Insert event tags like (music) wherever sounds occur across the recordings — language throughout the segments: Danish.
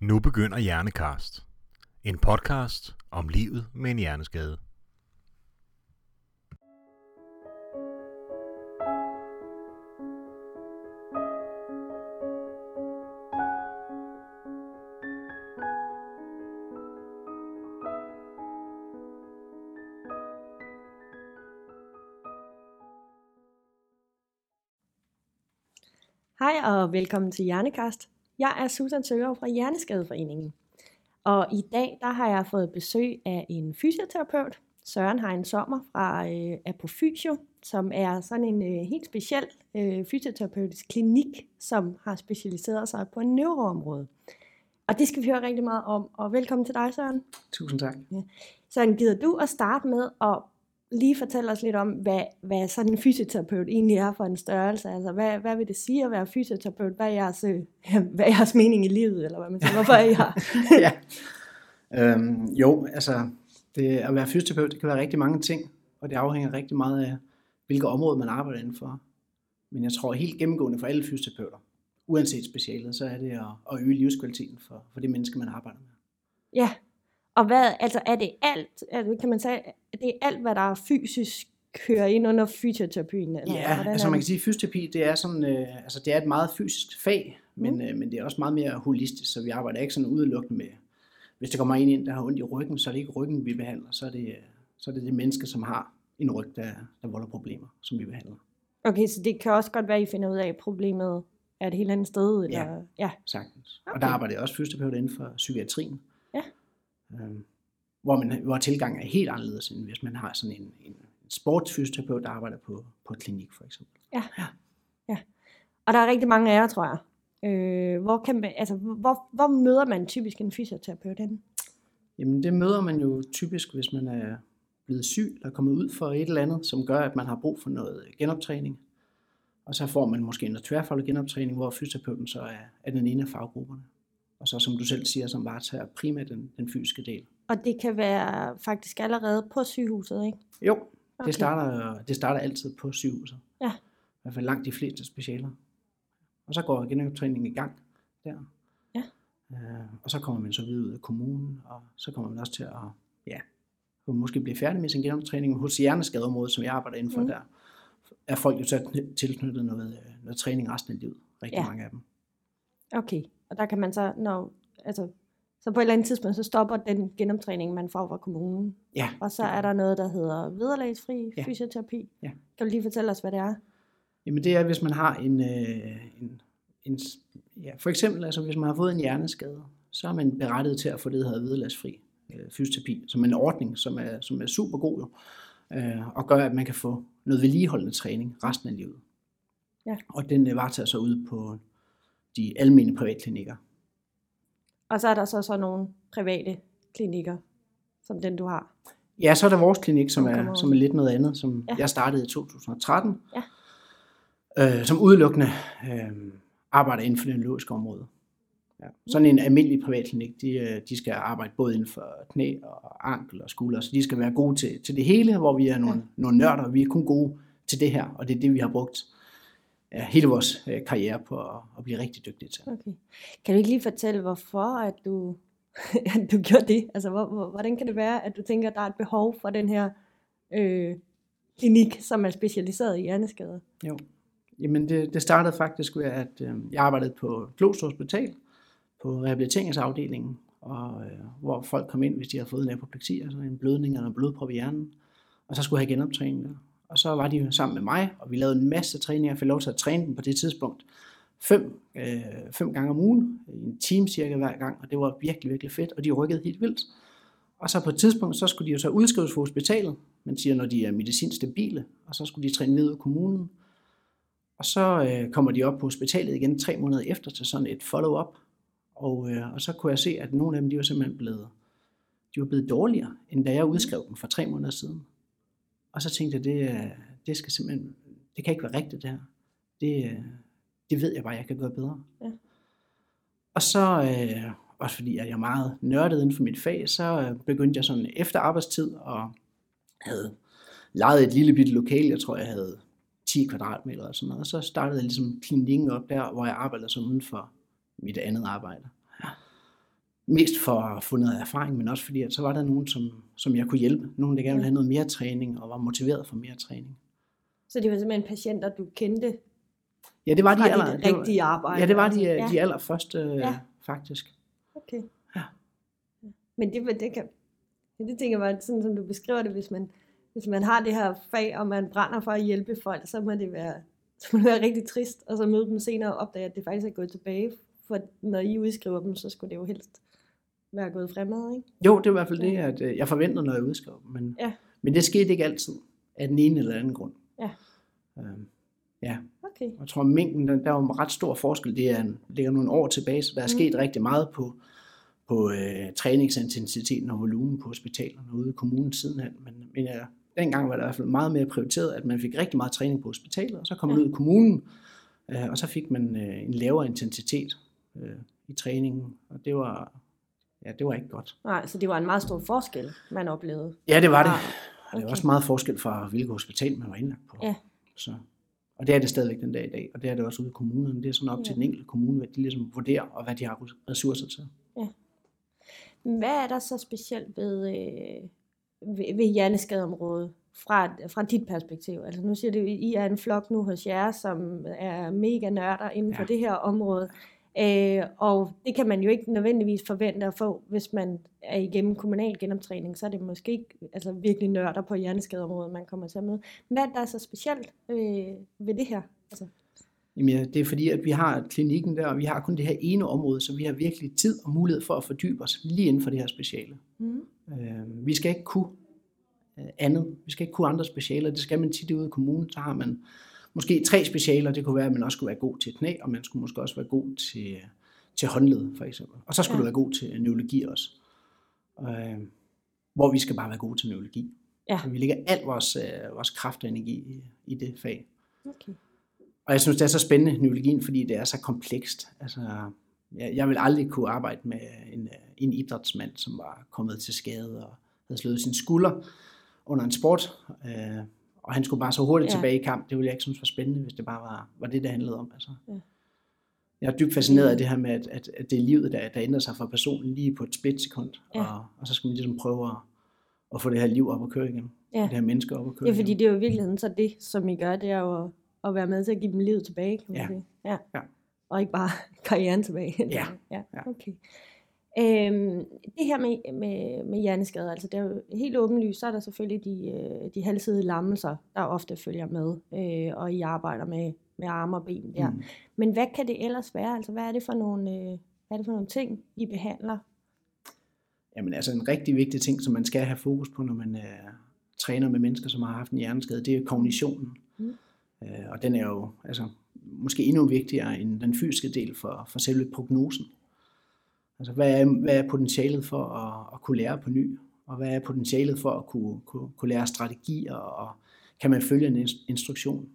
Nu begynder Hjernekast. En podcast om livet med en hjerneskade. Hej og velkommen til Hjernekast. Jeg er Susan Søger fra Hjerneskadeforeningen. Og i dag der har jeg fået besøg af en fysioterapeut, Søren Hein Sommer fra øh, Apofysio, som er sådan en øh, helt speciel øh, fysioterapeutisk klinik, som har specialiseret sig på neuroområdet. Og det skal vi høre rigtig meget om. Og velkommen til dig, Søren. Tusind tak. Søren, gider du at starte med at lige fortælle os lidt om, hvad, hvad sådan en fysioterapeut egentlig er for en størrelse? Altså, hvad, hvad vil det sige at være fysioterapeut? Hvad er jeres, øh, (laughs) hvad er jeres mening i livet, eller hvad man siger? Hvorfor er I her? (laughs) ja. Øhm, jo, altså, det, at være fysioterapeut, det kan være rigtig mange ting, og det afhænger rigtig meget af, hvilket område man arbejder indenfor. Men jeg tror helt gennemgående for alle fysioterapeuter, uanset specialet, så er det at, at øge livskvaliteten for, for de mennesker, man arbejder med. Ja, og hvad, altså er det alt, altså, kan man sige, er det alt, hvad der er fysisk kører ind under fysioterapien? Eller Ja, hvordan altså er man kan sige, at fysioterapi, det er, sådan, øh, altså, det er et meget fysisk fag, men, Mm. øh, men det er også meget mere holistisk, så vi arbejder ikke sådan udelukkende med, hvis der kommer en ind, der har ondt i ryggen, så er det ikke ryggen, vi behandler, så er det, øh, så er det det menneske, som har en ryg, der, der volder problemer, som vi behandler. Okay, så det kan også godt være, at I finder ud af, at problemet er et helt andet sted? Eller? Ja. ja. Sagtens. Okay. Og der arbejder jeg også fysioterapeut inden for psykiatrien. Ja. Øhm, hvor, man, hvor tilgangen er helt anderledes, end hvis man har sådan en, en sportsfysioterapeut, der arbejder på, på et klinik for eksempel. Og der er rigtig mange af jer, tror jeg. Øh, hvor, kan man, altså, hvor, hvor møder man typisk en fysioterapeut henne? Jamen det møder man jo typisk, hvis man er blevet syg, eller er kommet ud for et eller andet, som gør, at man har brug for noget genoptræning. Og så får man måske noget tværfaglig genoptræning, hvor fysioterapeuten så er, er den ene af faggrupperne. Og så som du selv siger, som varetager primært den, den fysiske del. Og det kan være faktisk allerede på sygehuset, ikke? Jo, okay. Det, starter, det starter altid på sygehuset. Ja. I hvert fald langt de fleste specialer. Og så går genoptræningen i gang der. Ja. Øh, og så kommer man så videre ud af kommunen, og så kommer man også til at ja, måske blive færdig med sin genoptræning hos hjerneskadeområdet, som jeg arbejder inden for Mm. der. Er folk jo så kny- tilknyttet noget, noget træning resten af livet. Rigtig ja. mange af dem. Okay, og der kan man så, når, altså, så på et eller andet tidspunkt, så stopper den genoptræning, man får fra kommunen. Ja, Og så er der noget, der hedder vederlagsfri Ja. fysioterapi. Ja. Kan du lige fortælle os, hvad det er? Jamen det er, hvis man har en, øh, en, en ja, for eksempel, altså hvis man har fået en hjerneskade, så er man berettiget til at få det, der hedder vederlagsfri øh, fysioterapi, som en ordning, som er, som er super god jo, øh, og gør, at man kan få noget vedligeholdende træning resten af livet. Ja. Og den øh, varetager så ud på de almene privatklinikker. Og så er der så, så nogle private klinikker, som den du har. Ja, så er der vores klinik, som er, som er lidt noget andet, som Ja. jeg startede i 2013, Ja. øh, som udelukkende øh, arbejder inden for det neurologiske område. Ja. Sådan en almindelig privatklinik, de, øh, de skal arbejde både inden for knæ og ankel og skulder, så de skal være gode til, til det hele, hvor vi er nogle, Ja. nogle nørder, og vi er kun gode til det her, og det er det, vi har brugt hele vores øh, karriere på at, at blive rigtig dygtige til. Okay. Kan du ikke lige fortælle, hvorfor at du, (laughs) at du gjorde det? Altså, hvor, hvor, hvordan kan det være, at du tænker, at der er et behov for den her øh, klinik, som er specialiseret i hjerneskader? Jo. Jamen det, det startede faktisk ved, at øh, jeg arbejdede på Glostrup Hospital, på rehabiliteringsafdelingen, og, øh, hvor folk kom ind, hvis de havde fået en apopleksi, altså en blødning eller en blodprop i hjernen, og så skulle jeg have genoptræning der. Og så var de jo sammen med mig, og vi lavede en masse træninger. Jeg fik lov til at træne dem på det tidspunkt fem, øh, fem gange om ugen, i en time cirka hver gang, og det var virkelig, virkelig fedt, og de rykkede helt vildt. Og så på et tidspunkt, så skulle de jo så udskrives fra hospitalet, man siger, når de er medicinsk stabile, og så skulle de træne ned i kommunen. Og så øh, kommer de op på hospitalet igen tre måneder efter til sådan et follow-up. Og, øh, og så kunne jeg se, at nogle af dem, de var simpelthen blevet, de var blevet dårligere, end da jeg udskrev dem for tre måneder siden. Og så tænkte jeg, det, øh, det skal simpelthen, det kan ikke være rigtigt det her. Det, øh, det ved jeg bare, jeg kan gøre bedre. Ja. Og så, øh, også fordi at jeg er meget nørdet inden for mit fag, så øh, begyndte jeg sådan efter arbejdstid og havde lejet et lille bitte lokale, jeg tror jeg havde 10 kvadratmeter og sådan noget. Og så startede jeg ligesom klinikken op der, hvor jeg arbejdede som uden for mit andet arbejde. Mest for at få noget erfaring, men også fordi, at så var der nogen, som, som jeg kunne hjælpe. Nogen, der gerne ville have noget mere træning, og var motiveret for mere træning. Så det var simpelthen patienter, du kendte Ja, det var de aller, det rigtige arbejde? ja, det var de, altså. ja. de allerførste, Ja. ja. faktisk. Okay. Ja. Men det, det kan, det tænker jeg sådan som du beskriver det, hvis man, hvis man har det her fag, og man brænder for at hjælpe folk, så må det være, (laughs) så må det være rigtig trist, og så møde dem senere og opdage, at det faktisk er gået tilbage. For når I udskriver dem, så skulle det jo helst være gået fremad, ikke? Jo, det var i hvert fald det, at øh, jeg forventede, når jeg udskrev. Men, Ja. men det skete ikke altid, af den ene eller anden grund. Ja. Øhm, ja, Okay. jeg tror, mængden, der, der var en ret stor forskel. Det er, ligger nogle år tilbage, så der er Mm. sket rigtig meget på, på øh, træningsintensiteten og volumen på hospitalerne ude i kommunen sidenhen. Men, men ja, dengang var det i hvert fald meget mere prioriteret, at man fik rigtig meget træning på hospitalet, og så kom man Ja. ud i kommunen, øh, og så fik man øh, en lavere intensitet øh, i træningen, og det var, ja, det var ikke godt. Nej, så det var en meget stor forskel, man oplevede. Ja, det var det. Ah, Og det er okay. også meget forskel fra, hvilket hospital man var indlagt på. Ja. Så, og det er det stadigvæk den dag i dag, og det er det også ude i kommunerne. Det er sådan op Ja. til den enkelte kommune, hvad de ligesom vurderer, og hvad de har ressourcer til. Hvad er der så specielt ved, øh, ved, ved hjerneskadeområdet fra, fra dit perspektiv? Altså nu siger du, I er en flok nu hos jer, som er mega nørder inden for Ja. det her område. Øh, og det kan man jo ikke nødvendigvis forvente at få, hvis man er igennem kommunal genoptræning, så er det måske ikke altså virkelig nørder på hjerneskadeområdet, man kommer til at møde. Hvad er der så specielt øh, ved det her? Altså, Jamen, ja, det er fordi, at vi har klinikken der, og vi har kun det her ene område, så vi har virkelig tid og mulighed for at fordybe os lige inden for det her speciale. mm, Øh, vi skal ikke kunne øh, andet. Vi skal ikke kunne andre specialer. Det skal man tit ude i kommunen. Så har man måske tre specialer. Det kunne være, at man også skulle være god til knæ, og man skulle måske også være god til, til håndled, for eksempel. Og så skulle Ja. du være god til neurologi også. Øh, hvor vi skal bare være gode til neurologi. Ja. Så vi lægger al vores, øh, vores kraft og energi i, i det fag. okay. Og jeg synes, det er så spændende, neurologien, fordi det er så komplekst. Altså, jeg, jeg vil aldrig kunne arbejde med en, en idrætsmand, som var kommet til skade og havde slået sin skulder under en sport. Øh, og han skulle bare så hurtigt Ja. tilbage i kamp. Det ville jeg ikke synes var spændende, hvis det bare var, var det, det handlede om. Altså. Ja. Jeg er dybt fascineret af det her med, at, at, at det er livet, der, der ændrer sig for personen lige på et splitsekund. Ja. Og, og så skal man ligesom prøve at, at få det her liv op at køre igen. Ja. Det her menneske op at køre Ja, fordi igen. det er jo i virkeligheden så det, som I gør, det er jo at, at være med til at give dem livet tilbage, kan man Ja. sige. Ja. Ja. Og ikke bare (laughs) karrieren tilbage. Ja. Ja. Okay. Øhm, det her med, med, med hjerneskader, altså det er jo helt åbenlyst, så er der selvfølgelig de, øh, de halvsidige lammelser, der ofte følger med, øh, og I arbejder med, med arme og ben der. Mm. Men hvad kan det ellers være? Altså hvad er det for nogle, øh, hvad er det for nogle ting, I behandler? Jamen altså en rigtig vigtig ting, som man skal have fokus på, når man øh, træner med mennesker, som har haft en hjerneskade, det er kognitionen. Mm. Øh, og den er jo altså, måske endnu vigtigere end den fysiske del for, for selve prognosen. Altså hvad er, hvad er potentialet for at, at kunne lære på ny? Og hvad er potentialet for at kunne, kunne, kunne lære strategier? Og kan man følge en inst- instruktion?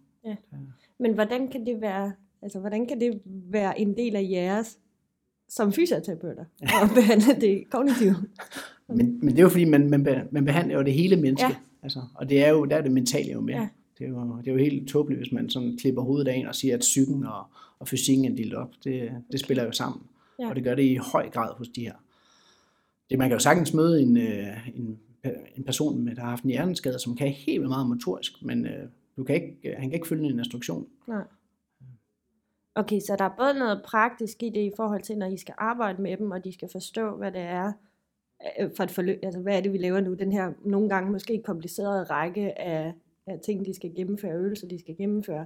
Men hvordan kan det være, altså hvordan kan det være en del af jeres som fysioterapeuter at (laughs) behandle det kognitive? Men, men det er jo fordi, man, man, man behandler jo det hele menneske. Ja. Ja. Altså, og det er jo, der er det mentale jo med. Ja. Ja. Det, er jo, det er jo helt tåbeligt, hvis man sådan klipper hovedet af en og siger, at psyken og, og fysikken er delt op. Det, det spiller jo sammen. Ja. Og det gør det i høj grad hos de her. Det, man kan jo sagtens møde en, øh, en, en person, med, der har haft en hjerneskade, som kan helt vildt meget motorisk, men øh, du kan ikke, øh, han kan ikke følge en instruktion. Nej. Okay, så der er både noget praktisk i det i forhold til, når I skal arbejde med dem, og de skal forstå, hvad det er for et forløb. Altså, hvad er det, vi laver nu? Den her nogle gange måske komplicerede række af, af ting, de skal gennemføre, øvelser, de skal gennemføre.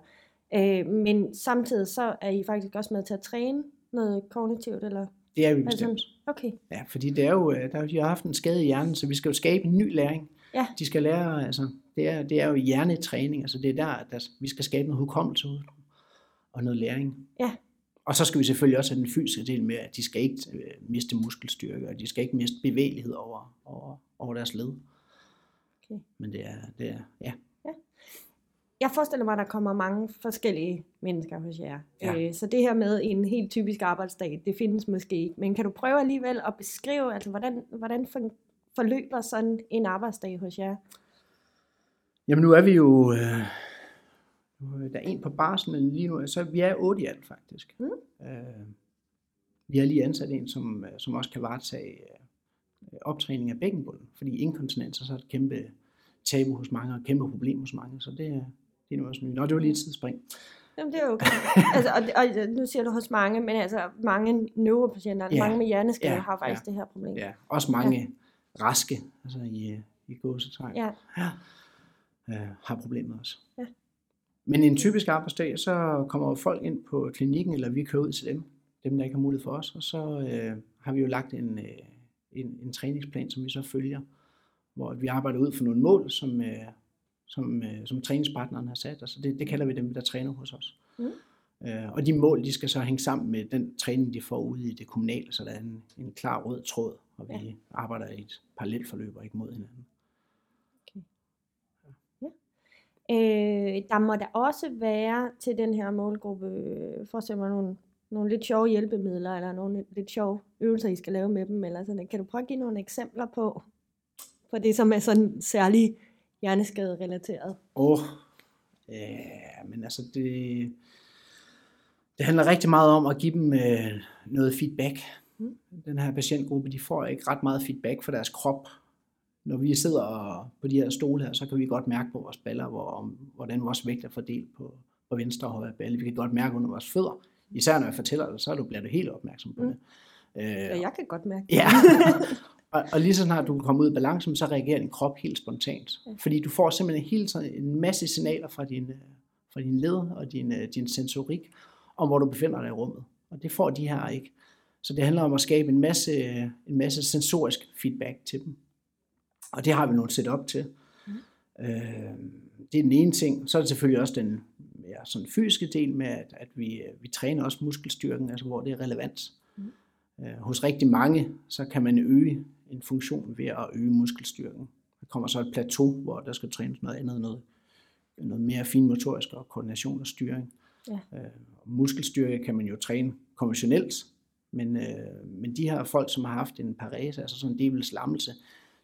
Øh, men samtidig så er I faktisk også med til at træne noget kognitivt, eller? Det er vi bestemt. okay, Ja, fordi det er jo, øh, der, er de har haft en skade i hjernen, så vi skal jo skabe en ny læring. Ja. De skal lære, altså, det er, det er jo hjernetræning, altså det er der, der, vi skal skabe noget hukommelse ud og noget læring. Ja. Og så skal vi selvfølgelig også have den fysiske del med, at de skal ikke øh, miste muskelstyrke, og de skal ikke miste bevægelighed over, over, over deres led. Okay. Men det er, det er, ja. Jeg forestiller mig, at der kommer mange forskellige mennesker hos jer. Ja. Øh, så det her med en helt typisk arbejdsdag, det findes måske ikke. Men kan du prøve alligevel at beskrive, altså hvordan, hvordan for, forløber sådan en arbejdsdag hos jer? Jamen nu er vi jo, øh, er der er en på barsel, men lige nu, så vi er otte i alt faktisk. Mm. Øh, Vi har lige ansat en, som, øh, som også kan varetage øh, optræning af bækkenbunden, fordi inkontinens er så et kæmpe tabu hos mange, og et kæmpe problem hos mange, så det, det er nu også nyt. Nå, det var lige et sidespring. Jamen, det er okay. (laughs) altså, og, og, nu siger du hos mange, men altså mange neuropatienter, Ja. mange med hjerneskade Ja, har faktisk ja. det her problem. Ja, også mange ja. raske, altså i, i gåsetræk. Ja. ja, øh, har problemer også. Ja. Men en typisk arbejdsdag, så kommer folk ind på klinikken, eller vi kører ud til dem, dem der ikke har mulighed for os, og så øh, har vi jo lagt en, øh, en, en træningsplan, som vi så følger, hvor vi arbejder ud for nogle mål, som, øh, som, øh, som træningspartneren har sat, altså det, det kalder vi dem, der træner hos os. Mm. Øh, og de mål, de skal så hænge sammen med den træning, de får ude i det kommunale, så der er en, en klar rød tråd, og vi Ja. ja. arbejder i et parallelt forløb og ikke mod hinanden. Øh, der må der også være til den her målgruppe, øh, for eksempel nogle, nogle lidt sjove hjælpemidler, eller nogle lidt sjove øvelser, I skal lave med dem, eller sådan. Kan du prøve at give nogle eksempler på, på det, som er sådan særlig hjerneskade-relateret? Åh, ja, men altså det, det handler rigtig meget om at give dem øh, noget feedback. Mm. Den her patientgruppe, de får ikke ret meget feedback for deres krop. Når vi sidder på de her stole her, så kan vi godt mærke på vores baller, hvor, om, hvordan vores vægt er fordelt på, på venstre og højre balle. Vi kan godt mærke under vores fødder. Især når jeg fortæller det, så er bliver du helt opmærksom på Mm. det. Øh, Ja, jeg kan godt mærke det. Ja, (laughs) og, og lige så snart du kommer ud i balancen, så reagerer din krop helt spontant. Ja. Fordi du får simpelthen hele tiden en masse signaler fra din, øh, fra din led og din, øh, din sensorik, om hvor du befinder dig i rummet. Og det får de her ikke. Så det handler om at skabe en masse, en masse sensorisk feedback til dem. Og det har vi nogle setup til. Mhm. Øh, det er den ene ting. Så er det selvfølgelig også den ja, sådan fysiske del med, at, at vi, øh, vi træner også muskelstyrken, altså hvor det er relevant. Mhm. Øh, hos rigtig mange, så kan man øge en funktion ved at øge muskelstyrken. Der kommer så et plateau, hvor der skal trænes noget andet, noget, noget mere finmotorisk og koordination og styring. Ja. Øh, muskelstyrke kan man jo træne konventionelt, men, øh, men de her folk, som har haft en parese, altså sådan en delvis lammelse,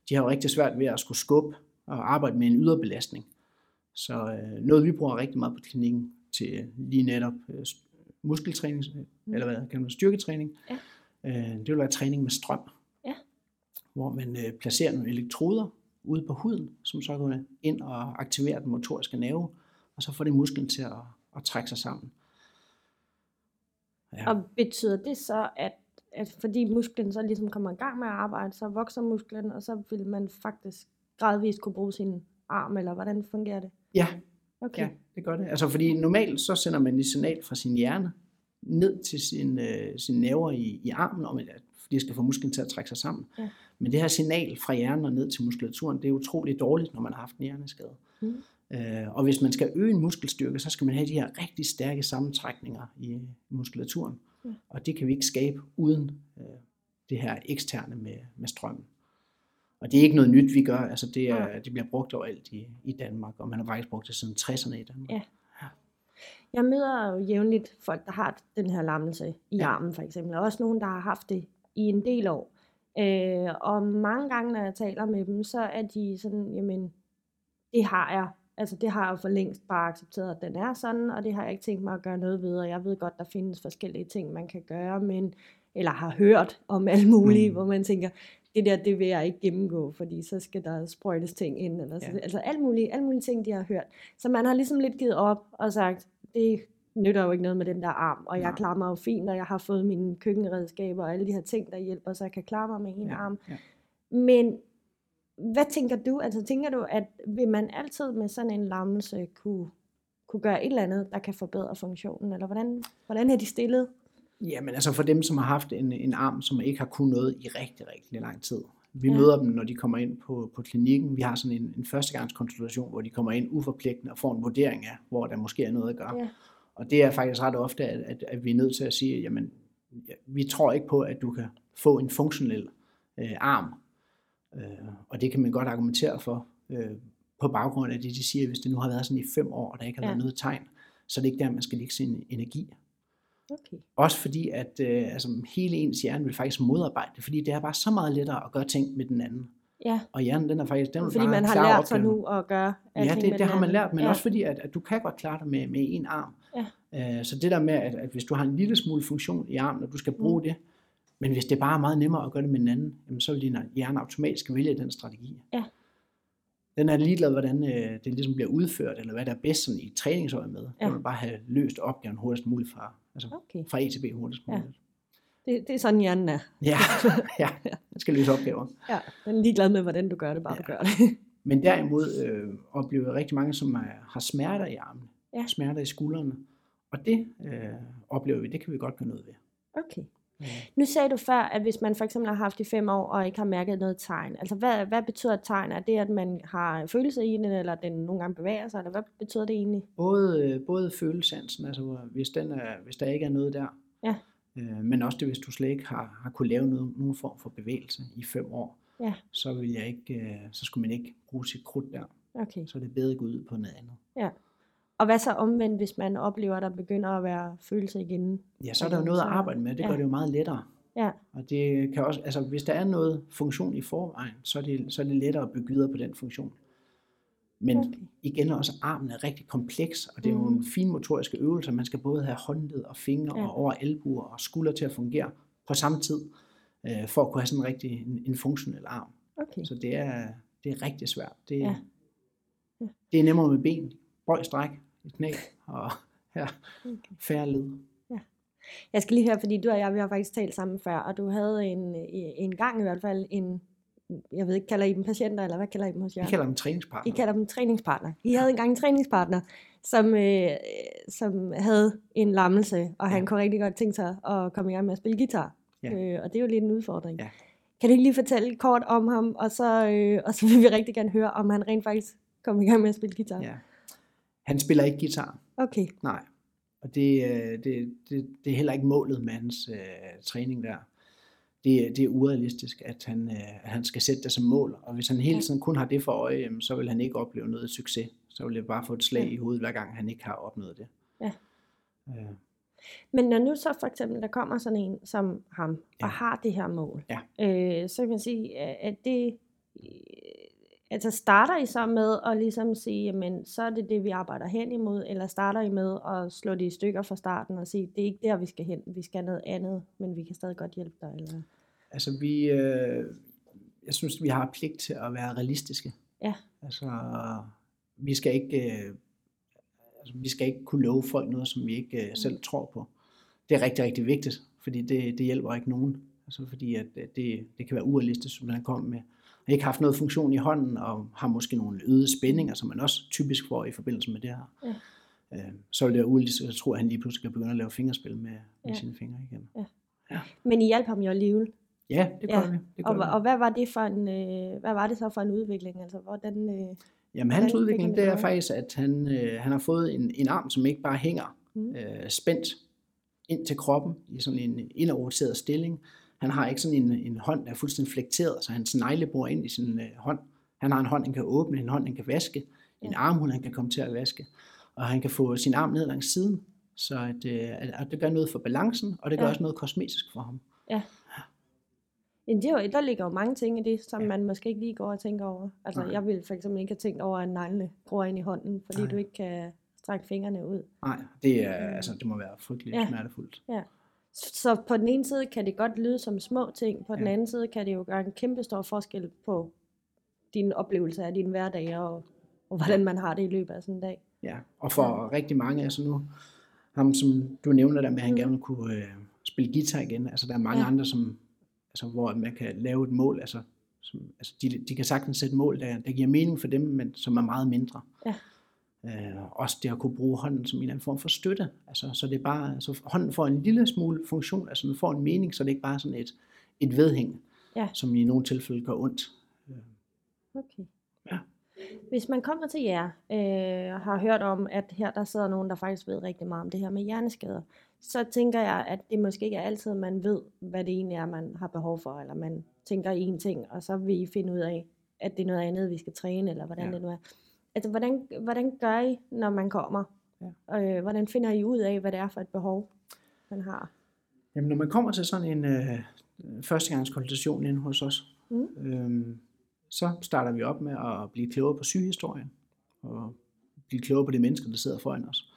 de har jo rigtig svært ved at skulle skubbe og arbejde med en yderbelastning. Så øh, noget, vi bruger rigtig meget på klinikken til lige netop øh, muskeltræning, mm. eller hvad kan man styrketræning, Ja. øh, det vil være træning med strøm. Hvor man øh, placerer nogle elektroder ude på huden, som så går ind og aktiverer den motoriske nerve, og så får det musklen til at, at trække sig sammen. Ja. Og betyder det så, at, at fordi musklen så ligesom kommer i gang med at arbejde, så vokser musklen, og så vil man faktisk gradvist kunne bruge sin arm, eller hvordan fungerer det? ja, Okay. Ja, det gør det. Altså fordi normalt så sender man et signal fra sin hjerne ned til sin, øh, sin nerver i, i armen, om at fordi det skal få musklen til at trække sig sammen. Ja. Men det her signal fra hjernen og ned til muskulaturen, det er utroligt dårligt, når man har haft en hjerneskade. Mm. Øh, og hvis man skal øge en muskelstyrke, så skal man have de her rigtig stærke sammentrækninger i muskulaturen. Ja. Og det kan vi ikke skabe uden øh, det her eksterne med, med strømmen. Og det er ikke noget nyt, vi gør. Altså det, er, det bliver brugt overalt i, i Danmark, og man har faktisk brugt det siden 60'erne i Danmark. Ja. Jeg møder jo jævnligt folk, der har den her lammelse i Ja. armen for eksempel, og også nogen, der har haft det i en del år. Øh, og mange gange, når jeg taler med dem, så er de sådan, jamen, det har jeg. Altså det har jeg for længst bare accepteret, at den er sådan, og det har jeg ikke tænkt mig at gøre noget ved, og jeg ved godt, der findes forskellige ting, man kan gøre, men, eller har hørt om alt muligt, mm. Hvor man tænker, det der, det vil jeg ikke gennemgå, fordi så skal der sprøjtes ting ind, eller så, Ja. altså alt mulige, alt mulige ting, de har hørt. Så man har ligesom lidt givet op og sagt, det nytter jo ikke noget med den der arm, og jeg Nej. klarer mig jo fint, og jeg har fået mine køkkenredskaber og alle de her ting, der hjælper, så jeg kan klare mig med en Ja, arm. ja. Men hvad tænker du? Altså tænker du, at vil man altid med sådan en lammelse kunne, kunne gøre et eller andet, der kan forbedre funktionen? Eller hvordan, hvordan er de stillet? Jamen altså for dem, som har haft en, en arm, som ikke har kunnet noget i rigtig, rigtig lang tid. Vi Ja. møder dem, når de kommer ind på, på klinikken. Vi har sådan en, en førstegangskonsultation, hvor de kommer ind uforpligtende og får en vurdering af, hvor der måske er noget at gøre. Ja. Og det er faktisk ret ofte, at, at, at vi er nødt til at sige, jamen, ja, vi tror ikke på, at du kan få en funktionel øh, arm. Øh, og det kan man godt argumentere for, øh, på baggrund af det, de siger, hvis det nu har været sådan i fem år, og der ikke har Ja. været noget tegn, så er det ikke der, man skal lægge sin energi. Okay. Også fordi, at øh, altså, hele ens hjerne vil faktisk modarbejde det, fordi det er bare så meget lettere at gøre ting med den anden. Ja, Og hjernen, den er faktisk, den vil fordi bare man har lært sig nu at gøre Ja, det, det har man lært, men ja. også fordi, at, at du kan godt klare dig med, med en arm. Ja. Øh, så det der med, at, at hvis du har en lille smule funktion i armen, og du skal bruge Mm. det, Men hvis det bare er meget nemmere at gøre det med en anden, jamen, så vil din hjerne automatisk vælge den strategi. Ja. Den er ligeglad, hvordan øh, det ligesom bliver udført, eller hvad der er bedst sådan i træningsøje med. Ja. Den vil bare have løst opgaven hurtigst muligt fra, altså Okay. fra A til B hurtigst Ja. muligt. Det, det er sådan, hjernen er. Ja, (laughs) ja. den skal løse opgaver. Ja, den er ligeglad med, hvordan du gør det, bare ja. du gør det. Men derimod øh, oplever jeg rigtig mange, som er, har smerter i armene, Ja. smerter i skuldrene. Og det øh, oplever vi, det kan vi godt gøre noget ved. Okay. Øh, Nu sagde du før, at hvis man for eksempel har haft i fem år, og ikke har mærket noget tegn, altså hvad, hvad betyder et tegn? Er det, at man har følelse i den, eller den nogle gange bevæger sig, eller hvad betyder det egentlig? Både, øh, både følesansen, altså hvis, den er, hvis der ikke er noget der, Ja. øh, men også det, hvis du slet ikke har, har kunne lave noget, nogen form for bevægelse i fem år, Ja. så, vil jeg ikke, øh, så skulle man ikke bruge sit krudt der. Okay. Så er det bedre at gå ud på noget andet. Og hvad så omvendt, hvis man oplever, at der begynder at være følelse igen? Ja, så er der jo noget at arbejde med, det gør Ja. det jo meget lettere. Ja, Og det kan også, altså hvis der er noget funktion i forvejen, så er det, så er det lettere at bygge videre på den funktion. Men Okay. igen også, armen er rigtig kompleks, og det er jo Mhm. en finmotoriske øvelser. Man skal både have håndled og fingre Ja. og over albuer og skuldre til at fungere på samme tid, øh, for at kunne have sådan en rigtig en, en funktionel arm. okay. Så det er, det er rigtig svært. Det, ja. Ja. det er nemmere med ben, bøj, stræk, et knæ og (laughs) ja, færre led. Jeg skal lige høre, fordi du og jeg, vi har faktisk talt sammen før, og du havde en, en gang i hvert fald en, jeg ved ikke, kalder I dem patienter, eller hvad kalder I dem hos jer? Vi kalder dem I træningspartner. kalder dem træningspartner. I havde engang en træningspartner, som, øh, som havde en lammelse, og han Ja. kunne rigtig godt tænke sig at komme i gang med at spille guitar. Ja. Øh, og det er jo lidt en udfordring. Ja. Kan du ikke lige fortælle kort om ham, og så, øh, og så vil vi rigtig gerne høre, om han rent faktisk kom i gang med at spille guitar. Ja. Han spiller ikke guitar. Okay, Nej. Og det, øh, det, det, det er heller ikke målet med hans øh, træning der. Det, det er urealistisk, at han, øh, at han skal sætte det som mål. Og hvis han hele tiden kun har det for øje, jamen, så vil han ikke opleve noget succes. Så vil det bare få et slag Ja. i hovedet, hver gang han ikke har opnået det. Ja. Øh, Men når nu så for eksempel, der kommer sådan en som ham, ja. Og har det her mål, Ja. øh, så kan man sige, at det, altså starter I så med at ligesom sige, jamen så er det det, vi arbejder hen imod, eller starter I med at slå det i stykker fra starten og sige, det er ikke der, vi skal hen, vi skal noget andet, men vi kan stadig godt hjælpe dig, eller? altså vi, øh, jeg synes, vi har pligt til at være realistiske. Ja. Altså, vi skal ikke, øh, altså, vi skal ikke kunne love folk noget, som vi ikke øh, selv tror på. Det er rigtig, rigtig vigtigt, fordi det, det hjælper ikke nogen. Altså fordi at øh, det, det kan være urealistisk, som man kommer med. Ikke haft noget funktion i hånden, og har måske nogle øgede spændinger, som man også typisk får i forbindelse med det her. Ja. Øh, så vil det være urealistisk, at tro, at han lige pludselig kan begynde at lave fingerspil med, med Ja. sine fingre igen. Men I hjalp ham jo alligevel. Ja, det gør Ja. vi. Det gør Og, vi. og hvad var det for en, øh, hvad var det så for en udvikling? Altså, hvordan, øh, Jamen hans Hvordan udvikling, det er faktisk, at han, øh, han har fået en, en arm, som ikke bare hænger Mm. øh, spændt ind til kroppen i sådan en indadroteret stilling. Han har ikke sådan en, en hånd, der er fuldstændig flekteret, så hans negle bor ind i sin øh, hånd. Han har en hånd, han kan åbne, en hånd, han kan vaske, en Ja. armhul, han kan komme til at vaske, og han kan få sin arm ned langs siden, så at, øh, at, at det gør noget for balancen, og det gør Ja. også noget kosmetisk for ham. Jamen, det er jo, der ligger jo mange ting i det, som ja. Ja. man måske ikke lige går og tænker over. Altså, Nej. jeg ville for eksempel ikke have tænkt over, at neglene gror ind i hånden, fordi Nej. du ikke kan strække fingrene ud. Nej, det, er, Mm. altså, det må være frygteligt Ja. ja. Så på den ene side kan det godt lyde som små ting, på den Ja. anden side kan det jo gøre en kæmpe stor forskel på din oplevelse af din hverdag, og, og hvordan man har det i løbet af sådan en dag. Ja, og for ja. rigtig mange, altså nu, ham som du nævner der med, at han Mm. gerne kunne øh, spille guitar igen, altså der er mange ja. andre, som, altså, hvor man kan lave et mål, altså, som, altså de, de kan sagtens sætte mål, der, der giver mening for dem, men som er meget mindre. Ja. Øh, også det at kunne bruge hånden som en eller anden form for støtte, altså, så det er bare, altså, hånden får en lille smule funktion, altså den får en mening, så det er ikke bare sådan et, et vedhæng, Ja. som i nogle tilfælde gør ondt. Okay. Ja. Hvis man kommer til jer øh, og har hørt om, at her der sidder nogen, der faktisk ved rigtig meget om det her med hjerneskader, så tænker jeg, at det måske ikke er altid, man ved, hvad det egentlig er, man har behov for, eller man tænker i en ting, og så vil I finde ud af, at det er noget andet, vi skal træne, eller hvordan Ja. det nu er. Altså, hvordan, hvordan gør I, når man kommer? Ja. Øh, hvordan finder I ud af, hvad det er for et behov, man har? Jamen, når man kommer til sådan en øh, førstegangskonsultation inde hos os, Mm. øhm, så starter vi op med at blive klogere på sygehistorien, og blive klogere på de mennesker, der sidder foran os.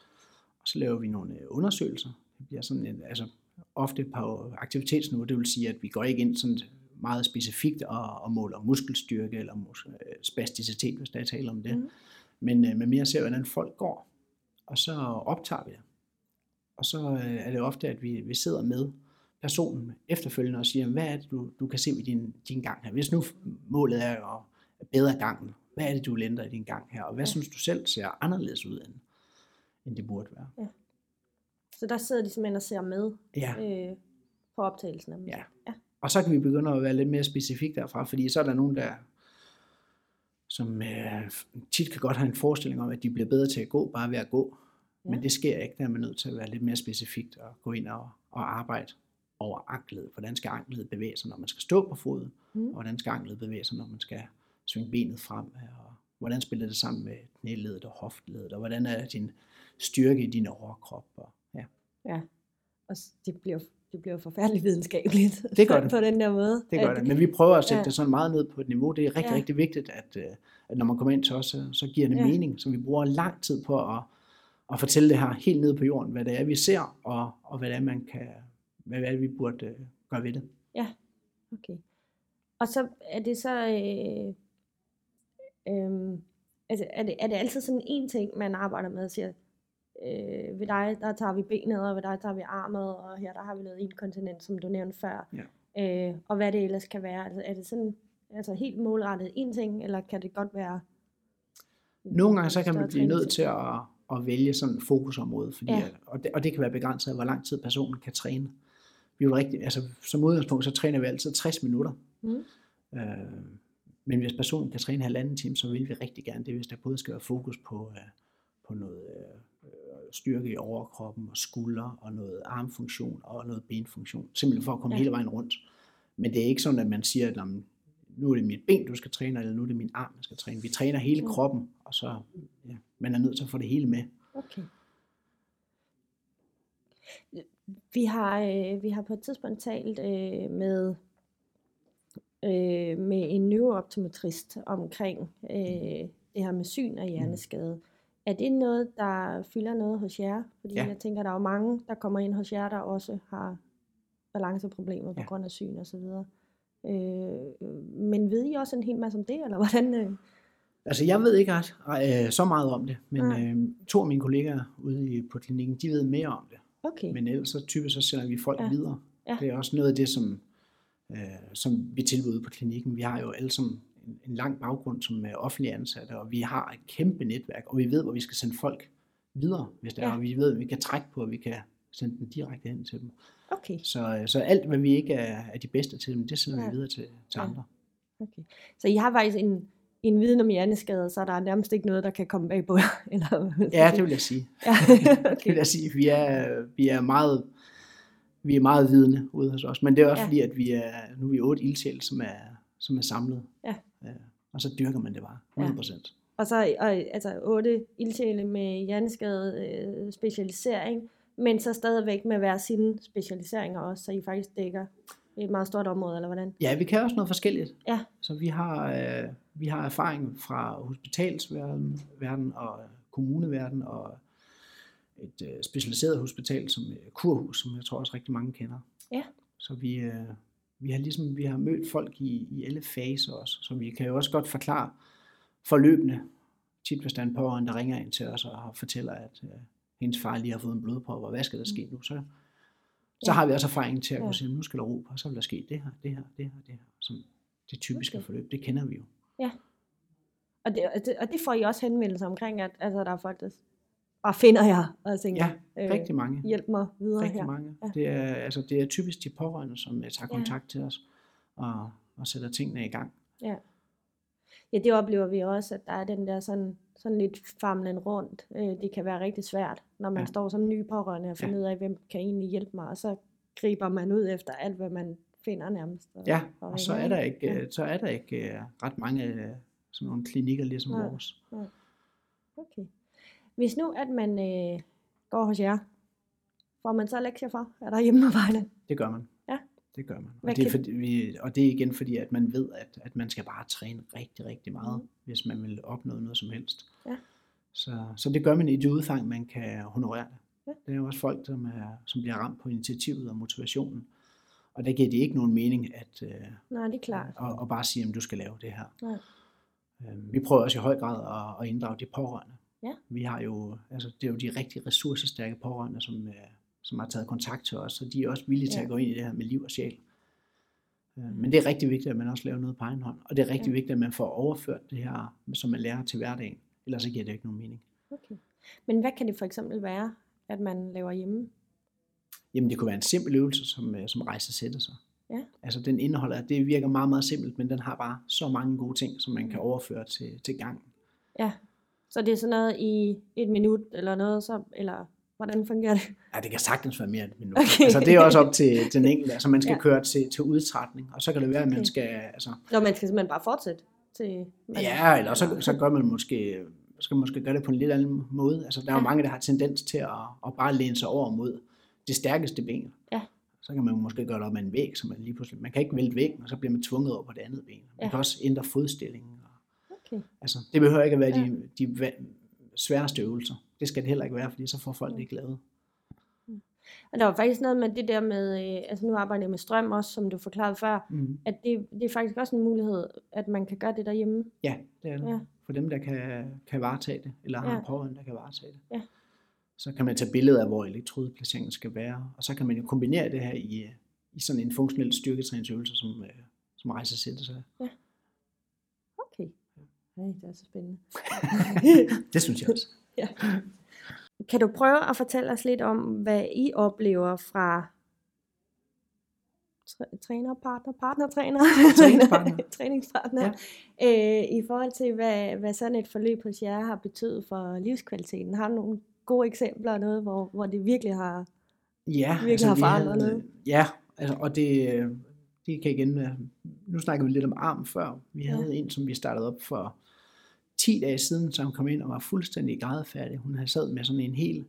Og så laver vi nogle øh, undersøgelser. Det bliver sådan en, altså, ofte på aktivitetsniveau. Det vil sige, at vi går ikke ind sådan meget specifikt og, og måler muskelstyrke eller mus, øh, spasticitet, hvis der er tale om det. Mhm. Men, øh, men mere ser, hvordan folk går. Og så optager vi det. Og så øh, er det ofte, at vi, vi sidder med personen efterfølgende og siger, hvad er det, du, du kan se ved din, din gang her? Hvis nu målet er at bedre gangen, hvad er det, du ændre i din gang her? Og hvad Ja. synes du selv ser anderledes ud, end, end det burde være? Så der sidder de simpelthen og ser med Ja. øh, på optagelsen af dem. Ja. ja. Og så kan vi begynde at være lidt mere specifik derfra, fordi så er der nogen, der som øh, tit kan godt have en forestilling om, at de bliver bedre til at gå, bare ved at gå. Ja. Men det sker ikke, der er man nødt til at være lidt mere specifikt og gå ind og, og arbejde over anklet. Hvordan skal anklet bevæge sig, når man skal stå på foden? Mm. Og hvordan skal anklet bevæge sig, når man skal svinge benet frem? Og hvordan spiller det sammen med knæledet og hofteledet? Og hvordan er din styrke i din overkrop? Og, ja. ja. Og det bliver, det bliver forfærdeligt videnskabeligt. (laughs) Det gør det. på den der måde. Det gør At- det. Men vi prøver at sætte Ja. ja. det sådan meget ned på et niveau. Det er rigtig, Ja. ja. rigtig vigtigt, at, øh, at når man kommer ind til os, så, giver det Ja. ja. mening. Så vi bruger lang tid på at, at fortælle det her helt ned på jorden, hvad det er, vi ser, og, og hvad det er, man kan, hvad det er, vi burde øh, gøre ved det. Okay. Og så er det så, øh, øh, altså er det, er det altid sådan en ting, man arbejder med og siger, øh, ved dig, der tager vi benet, og ved dig tager vi armet, og her der har vi noget inkontinent, som du nævnte før. Ja. Øh, og hvad det ellers kan være. Altså, er det sådan altså helt målrettet en ting, eller kan det godt være Nogle gange så kan man blive nødt til at, at vælge sådan et fokusområde, fordi, Ja. ja. og, det, og det kan være begrænset af, hvor lang tid personen kan træne. Vi er jo rigtig, altså, som udgangspunkt, så træner vi altid 60 minutter. Mm. Øh, men hvis personen kan træne halvanden time, så vil vi rigtig gerne det, hvis der både skal være fokus på, øh, på noget øh, styrke i overkroppen og skuldre og noget armfunktion og noget benfunktion. Simpelthen for at komme Ja. hele vejen rundt. Men det er ikke sådan, at man siger, at "Nå, nu er det mit ben, du skal træne, eller nu er det min arm, jeg skal træne. Vi træner hele Mm. kroppen, og så ja, man er nødt til at få det hele med. Okay. Vi har, øh, vi har på et tidspunkt talt øh, med, øh, med en neurooptometrist omkring øh, det her med syn og hjerneskade. Er det noget, der fylder noget hos jer? Fordi Ja. jeg tænker, der er jo mange, der kommer ind hos jer, der også har balanceproblemer på Ja. grund af syn og så videre. Øh, men ved I også en hel masse om det, eller (laughs) hvordan? Øh? Altså, jeg ved ikke ret, øh, så meget om det, men Nej. øh, to af mine kollegaer ude i, på klinikken, de ved mere om det. Okay. Men ellers så typisk så sender vi folk Ja. ja. videre. Ja. Det er også noget af det, som, øh, som vi tilbyder på klinikken. Vi har jo alle sammen en, en lang baggrund som er offentlige ansatte, og vi har et kæmpe netværk, og vi ved, hvor vi skal sende folk videre, hvis det Ja. er, og vi ved, at vi kan trække på, at vi kan sende dem direkte hen til dem. Okay. Så, øh, så alt, hvad vi ikke er, er de bedste til, det sender Ja. vi videre til, til Ja. andre. Okay. Så I har faktisk en, en viden om hjerneskader, så der er nærmest ikke noget, der kan komme bag på jer? (laughs) Eller, Ja, det vil jeg sige. Ja, (laughs) Det vil okay. jeg sige. Vi er, vi er meget vi er meget vidne ude hos os, men det er også Ja. ja. fordi, at vi er, nu er vi otte ildsjæl, som er, som er samlet. Ja. Ja. Og så dyrker man det bare, 100 procent. Og så og, altså otte ildsjæle med hjerneskade øh, specialisering, men så stadigvæk med hver sine specialiseringer også, så I faktisk dækker et meget stort område, eller hvordan? Ja, vi kan også noget forskelligt. Ja. Så vi har, øh, vi har erfaring fra hospitalsverden verden og kommuneverden og et øh, specialiseret hospital som øh, Kurhus, som jeg tror også rigtig mange kender. Ja. Så vi, øh, vi har ligesom vi har mødt folk i, i alle faser også, så vi kan jo også godt forklare forløbende. Tit hvis der er en pårørende, der ringer ind til os og fortæller, at øh, hendes far lige har fået en blodprop, og hvad skal der ske nu? Så, så Ja. har vi også erfaring til at Ja. kunne sige, nu skal der ro på, og så vil der ske det her, det her, det her, det her. Som det typiske Okay. forløb, det kender vi jo. Og det, og det, og det får I også henvendelser omkring, at altså, der er folk, der bare finder jer og tænker, Ja, rigtig mange. hjælp mig videre Rigtig her. mange. Ja. Det, er, altså, det er typisk de pårørende, som øh, tager Ja. kontakt til os og, og sætter tingene i gang. Ja. ja, det oplever vi også, at der er den der sådan, sådan lidt famlen rundt. Øh, det kan være rigtig svært, når man ja. Ja. står som ny pårørende og finder ja. ud af, hvem kan egentlig hjælpe mig, og så griber man ud efter alt, hvad man finder nærmest. Og, Ja, og så ringer er der ikke, øh, så er der ikke øh, ret mange øh, sådan nogle klinikker ligesom Nej. vores. Okay. Hvis nu, at man øh, går hos jer, får man så lektier for? Er der hjemmearbejde? Det gør man. Ja. Det gør man. Hvad Og det, er fordi, vi, og det er igen fordi, at man ved, at, at man skal bare træne rigtig, rigtig meget, mm. hvis man vil opnå noget som helst. Ja. Så, så det gør man i det udfang, man kan honorere det. Ja. Det er jo også folk, som, er, som bliver ramt på initiativet og motivationen. Og der giver det ikke nogen mening at, øh, Nej, det er klart. at, at bare sige, at du skal lave det her. Nej. Øh, vi prøver også i høj grad at, at inddrage de pårørende. Ja. Vi har jo, altså, det er jo de rigtig ressourcestærke pårørende, som, øh, som har taget kontakt til os, og de er også villige til Ja. at gå ind i det her med liv og sjæl. Øh, Men det er rigtig vigtigt, at man også laver noget på egen hånd, og det er rigtig Ja. vigtigt, at man får overført det her, som man lærer til hverdagen, ellers så giver det ikke nogen mening. Okay. Men hvad kan det for eksempel være, at man laver hjemme? Jamen det kunne være en simpel øvelse, som, øh, som rejser sætter sig. Ja. Altså den indeholder, det virker meget, meget simpelt, men den har bare så mange gode ting, som man Mm. kan overføre til, til gang. Ja. Så det er sådan noget i et minut eller noget, så, eller hvordan fungerer det? (laughs) Ja, det kan sagtens være mere end et minut. Okay. Altså, det er også op til, til den enkelte. Altså, man skal Ja. køre til, til udtrætning, og så kan det være, at man skal... Altså, Nå, man skal simpelthen bare fortsætte til... Man, ja, eller så, så gør man måske, skal måske gøre det på en lidt anden måde. Altså, der er jo Ja. mange, der har tendens til at, at bare læne sig over mod det stærkeste ben. Ja. Så kan man jo måske gøre det op med en væg, så man lige pludselig... Man kan ikke vælte væggen, og så bliver man tvunget over på det andet ben. Man Ja. kan også ændre fodstillingen. Okay. altså, det behøver ikke at være Ja. de, de sværeste øvelser. Det skal det heller ikke være, fordi så får folk det ikke lavet. Og der var faktisk noget med det der med, øh, altså nu arbejder jeg med strøm også, som du forklarede før, Mm. at det, det er faktisk også en mulighed, at man kan gøre det derhjemme. Ja, det er det. Ja. Ja. For dem, der kan, kan varetage det, eller har Ja. en pårørende, der kan varetage det. Ja. Så kan man tage billeder af, hvor elektrodeplaceringen skal være, og så kan man jo kombinere det her i, i sådan en funktionel styrketræningsøvelse, som, øh, som rejser sætter sig. Okay. Ej, det er så spændende. (laughs) Det synes jeg også. (laughs) Kan du prøve at fortælle os lidt om, hvad I oplever fra træ- træner, partner, partnertræner, Træningspartner. (laughs) træningspartner, ja. øh, i forhold til, hvad, hvad sådan et forløb hos jer har betydet for livskvaliteten. Har du nogle gode eksempler, noget, hvor, hvor det virkelig har... Ja, altså, Virkelig har vi forandret noget. Ja, altså, og det, øh, det kan igen være, nu snakker vi lidt om arm før. Vi Ja. havde en, som vi startede op for 10 dage siden, som kom ind og var fuldstændig grædefærdig. Hun havde sad med sådan en helt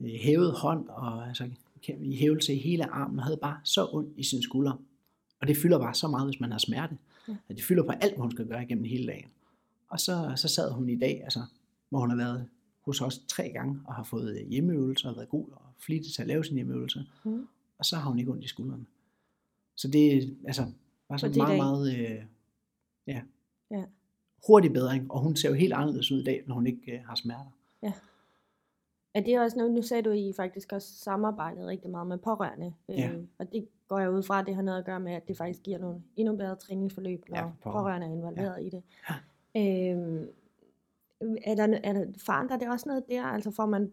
øh, hævet hånd, og altså i hævelse i hele armen, og havde bare så ondt i sin skulder. Og det fylder bare så meget, hvis man har smerte. Ja. At det fylder på alt, hvad hun skal gøre igennem hele dagen. Og så, så sad hun i dag, altså, hvor hun har været hos os tre gange, og har fået øh, hjemmeøvelser, og været god og flittig til at lave sine hjemmeøvelser. Mm. Og så har hun ikke ondt i skuldrene. Så det altså På de meget, dage. meget øh, ja, Ja. Hurtig bedring. Og hun ser jo helt anderledes ud i dag, når hun ikke øh, har smerter. Er det også noget, nu sagde du, I faktisk også samarbejdet rigtig meget med pårørende. Ja. Øh, og det går jeg ud fra, at det har noget at gøre med, at det faktisk giver nogle endnu bedre træningsforløb, når Ja, ja, pårørende. er involveret ja. i det. Øhm, er der, er der, forandrer det også noget der? Altså får man,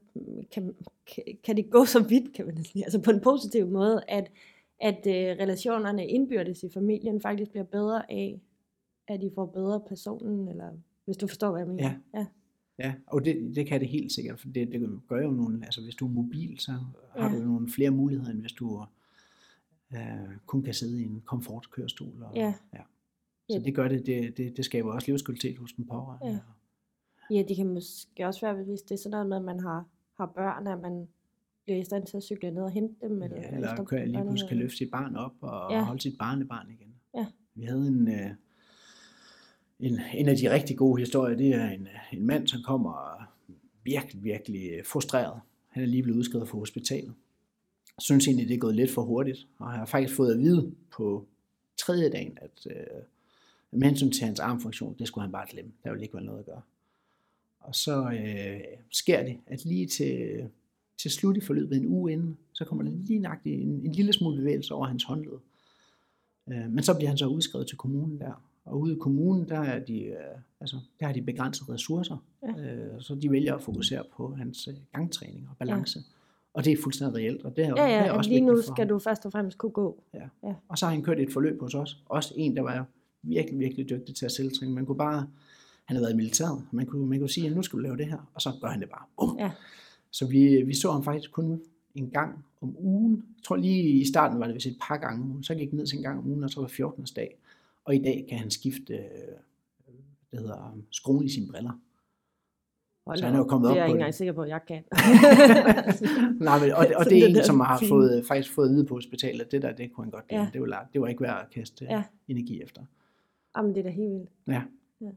kan, kan, kan det gå så vidt, kan man sige, altså på en positiv måde, at, at øh, relationerne indbyrdes i familien faktisk bliver bedre af, at I får bedre personen, eller hvis du forstår, hvad jeg mener. Ja. ja. Ja, og det, det kan det helt sikkert, for det, det gør jo nogle, altså hvis du er mobil, så har Ja. du jo nogle flere muligheder, end hvis du øh, kun kan sidde i en komfortkørestol. Og, Ja. ja. Så det gør det, det, det, det skaber også livskvalitet hos den pårørende. Ja. Ja, det kan måske også være, hvis det er sådan noget med, at man har, har børn, at man bliver i stand til at cykle ned og hente dem. Eller, Ja, eller efter kan, lige pludselig kan løfte sit barn op og ja. holde sit barnebarn igen. Ja. Vi havde en, øh, en, en af de rigtig gode historier, det er en, en mand, som kommer virkelig, virkelig øh, frustreret. Han er lige blevet udskrevet fra hospitalet. Synes egentlig, det er gået lidt for hurtigt, og har faktisk fået at vide på tredje dagen, at øh, med hensyn til hans armfunktion, det skulle han bare glemme. Der ville ikke være noget at gøre. Og så øh, sker det, at lige til, til slut i forløbet en uge inden, så kommer der lige nøjagtigt en, en lille smule bevægelse over hans håndled. Øh, men så bliver han så udskrevet til kommunen der. Og ude i kommunen, der, er de, øh, altså, der har de begrænsede ressourcer, Ja. øh, så de vælger at fokusere på hans øh, gangtræning og balance. Ja. Og det er fuldstændig reelt, og det er, Ja, det er ja, også lige nu skal ham. du først og fremmest kunne gå. Og så har han kørt et forløb hos os. Også en, der var virkelig, virkelig dygtig til at selvtræne. Man kunne bare, han havde været i militæret, man kunne, man kunne sige, at nu skal du lave det her, og så gør han det bare. Bum. Ja. Så vi, vi så ham faktisk kun en gang om ugen. Jeg tror lige i starten var det vist et par gange om ugen. Så gik han ned til en gang om ugen, og så var 14. dag. Og i dag kan han skifte, øh, det hedder skruen i sine briller. Hold Så han er jo op. kommet det er jeg på ikke engang sikker på, at jeg kan. (laughs) Nej, men, og, og det er en, som har fået, faktisk fået at vide på hospitalet, at det der, det kunne han godt lide. Ja. Det, var, det var ikke værd at kaste Ja. ja. energi efter. Jamen, det er da helt vildt. Ja. Ja.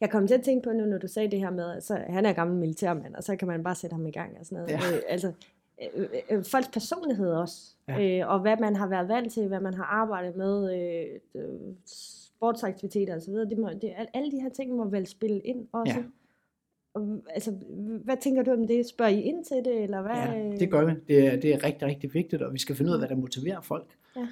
Jeg kom til at tænke på nu, når du sagde det her med, at så, han er gammel militærmand, og så kan man bare sætte ham i gang og sådan noget. Ja. Øh, altså, øh, øh, folks personlighed også, Ja. øh, og hvad man har været vant til, hvad man har arbejdet med, øh, øh, sportsaktiviteter osv., det må, det, al- alle de her ting må vel spille ind også. Ja. Og, altså, hvad tænker du om det? Spørger I ind til det, eller hvad? Ja, det gør vi. Det er, det er rigtig, rigtig vigtigt, og vi skal finde ud af, hvad der motiverer folk. Ja.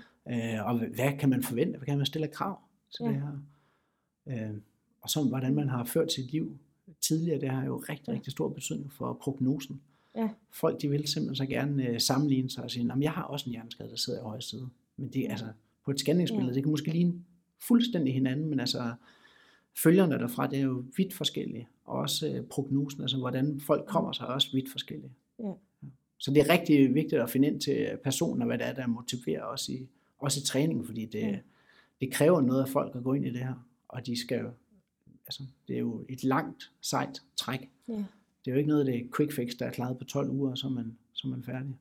Øh, og hvad kan man forvente? Hvad kan man stille krav til Ja. det her? Øh, og så hvordan man har ført sit liv tidligere, det har jo rigtig, Ja. rigtig stor betydning for prognosen. Ja. Folk de vil simpelthen så gerne øh, sammenligne sig og sige, at jeg har også en hjerneskade, der sidder i højre side. Men det er altså, på et scanningsbillede, Ja. det kan måske ligne fuldstændig hinanden, men altså følgerne derfra, det er jo vidt forskellige. Og også øh, prognosen, altså hvordan folk kommer sig, er også vidt forskellige. Ja. Så det er rigtig vigtigt at finde ind til personen, og hvad det er, der motiverer os i, også i træningen, fordi det, Ja. det kræver noget af folk at gå ind i det her. Og de skal jo, altså, det er jo et langt, sejt træk. Ja. Det er jo ikke noget, det er quick fix, der er klaret på 12 uger, og så er man, så er man færdig.